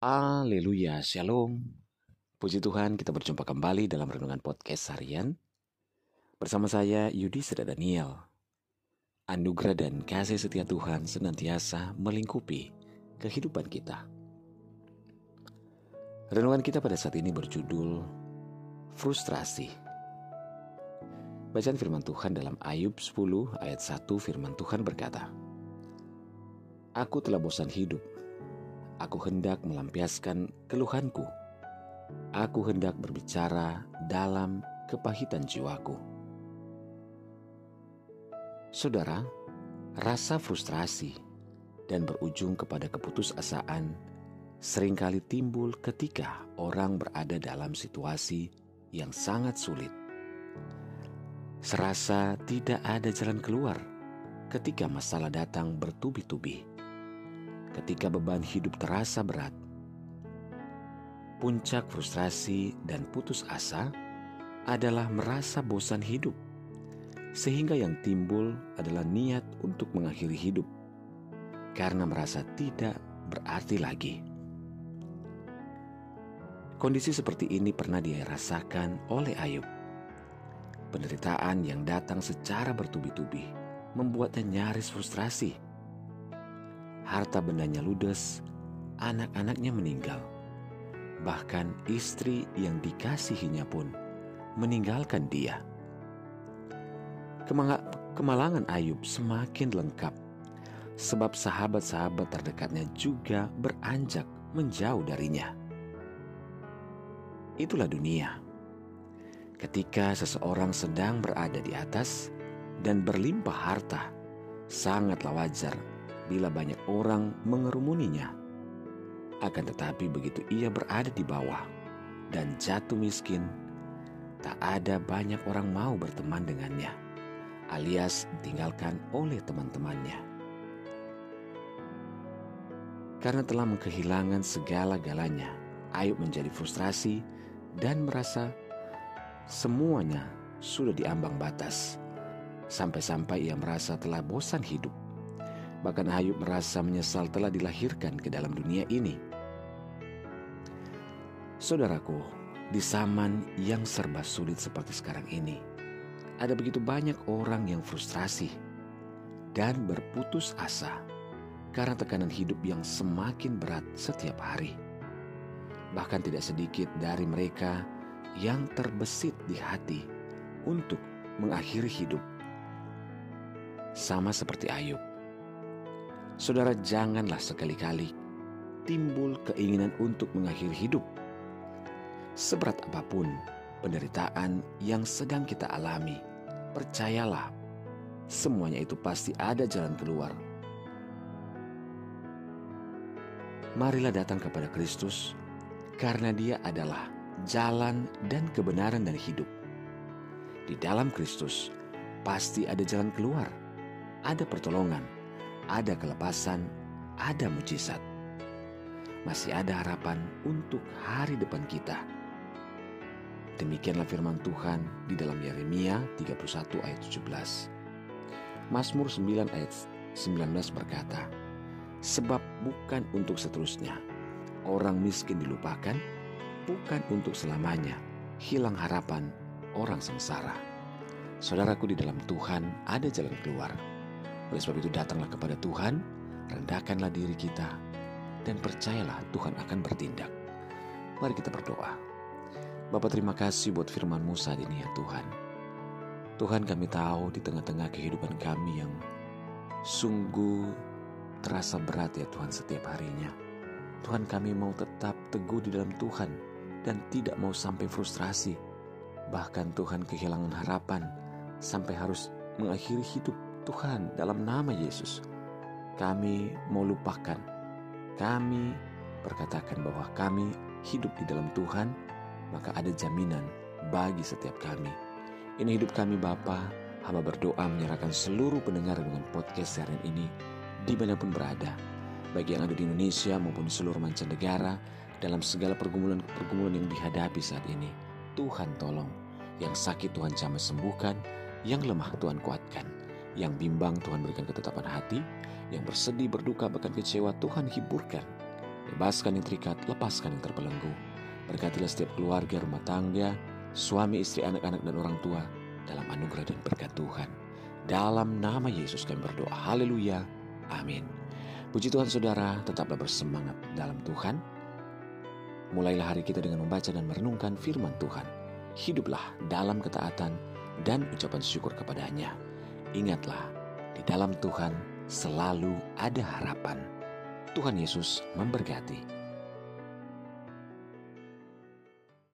Haleluya, Shalom. Puji Tuhan, kita berjumpa kembali dalam renungan podcast harian. Bersama saya Yudi Seda Daniel. Anugerah dan kasih setia Tuhan senantiasa melingkupi kehidupan kita. Renungan kita pada saat ini berjudul Frustrasi. Bacaan firman Tuhan dalam Ayub 10 ayat 1 firman Tuhan berkata, Aku telah bosan hidup Aku hendak melampiaskan keluhanku. Aku hendak berbicara dalam kepahitan jiwaku. Saudara, rasa frustrasi dan berujung kepada keputusasaan sering kali timbul ketika orang berada dalam situasi yang sangat sulit. Serasa tidak ada jalan keluar ketika masalah datang bertubi-tubi ketika beban hidup terasa berat. Puncak frustrasi dan putus asa adalah merasa bosan hidup, sehingga yang timbul adalah niat untuk mengakhiri hidup karena merasa tidak berarti lagi. Kondisi seperti ini pernah dirasakan oleh Ayub. Penderitaan yang datang secara bertubi-tubi membuatnya nyaris frustrasi harta bendanya ludes, anak-anaknya meninggal. Bahkan istri yang dikasihinya pun meninggalkan dia. kemalangan Ayub semakin lengkap sebab sahabat-sahabat terdekatnya juga beranjak menjauh darinya. Itulah dunia. Ketika seseorang sedang berada di atas dan berlimpah harta, sangatlah wajar bila banyak orang mengerumuninya. Akan tetapi begitu ia berada di bawah dan jatuh miskin, tak ada banyak orang mau berteman dengannya, alias ditinggalkan oleh teman-temannya. Karena telah mengkehilangan segala-galanya, Ayub menjadi frustrasi dan merasa semuanya sudah diambang batas. Sampai-sampai ia merasa telah bosan hidup Bahkan Ayub merasa menyesal telah dilahirkan ke dalam dunia ini. Saudaraku, di zaman yang serba sulit seperti sekarang ini, ada begitu banyak orang yang frustrasi dan berputus asa karena tekanan hidup yang semakin berat setiap hari. Bahkan tidak sedikit dari mereka yang terbesit di hati untuk mengakhiri hidup. Sama seperti Ayub, Saudara janganlah sekali-kali timbul keinginan untuk mengakhiri hidup. Seberat apa pun penderitaan yang sedang kita alami, percayalah semuanya itu pasti ada jalan keluar. Marilah datang kepada Kristus karena Dia adalah jalan dan kebenaran dan hidup. Di dalam Kristus pasti ada jalan keluar, ada pertolongan ada kelepasan, ada mujizat. Masih ada harapan untuk hari depan kita. Demikianlah firman Tuhan di dalam Yeremia 31 ayat 17. Mazmur 9 ayat 19 berkata, Sebab bukan untuk seterusnya, orang miskin dilupakan, bukan untuk selamanya, hilang harapan orang sengsara. Saudaraku di dalam Tuhan ada jalan keluar oleh sebab itu datanglah kepada Tuhan, rendahkanlah diri kita, dan percayalah Tuhan akan bertindak. Mari kita berdoa. Bapak terima kasih buat firman-Mu saat ini ya Tuhan. Tuhan kami tahu di tengah-tengah kehidupan kami yang sungguh terasa berat ya Tuhan setiap harinya. Tuhan kami mau tetap teguh di dalam Tuhan dan tidak mau sampai frustrasi. Bahkan Tuhan kehilangan harapan sampai harus mengakhiri hidup Tuhan dalam nama Yesus. Kami mau lupakan. Kami berkatakan bahwa kami hidup di dalam Tuhan, maka ada jaminan bagi setiap kami. Ini hidup kami Bapa, hamba berdoa menyerahkan seluruh pendengar dengan podcast serial ini di mana pun berada, baik yang ada di Indonesia maupun seluruh mancanegara, dalam segala pergumulan-pergumulan yang dihadapi saat ini. Tuhan tolong, yang sakit Tuhan jamah sembuhkan, yang lemah Tuhan kuatkan. Yang bimbang Tuhan berikan ketetapan hati, yang bersedih, berduka, bahkan kecewa Tuhan hiburkan. Bebaskan yang terikat, lepaskan yang terbelenggu. Berkatilah setiap keluarga, rumah tangga, suami, istri, anak-anak, dan orang tua dalam anugerah dan berkat Tuhan. Dalam nama Yesus kami berdoa. Haleluya. Amin. Puji Tuhan saudara, tetaplah bersemangat dalam Tuhan. Mulailah hari kita dengan membaca dan merenungkan firman Tuhan. Hiduplah dalam ketaatan dan ucapan syukur kepadanya. Ingatlah, di dalam Tuhan selalu ada harapan. Tuhan Yesus memberkati.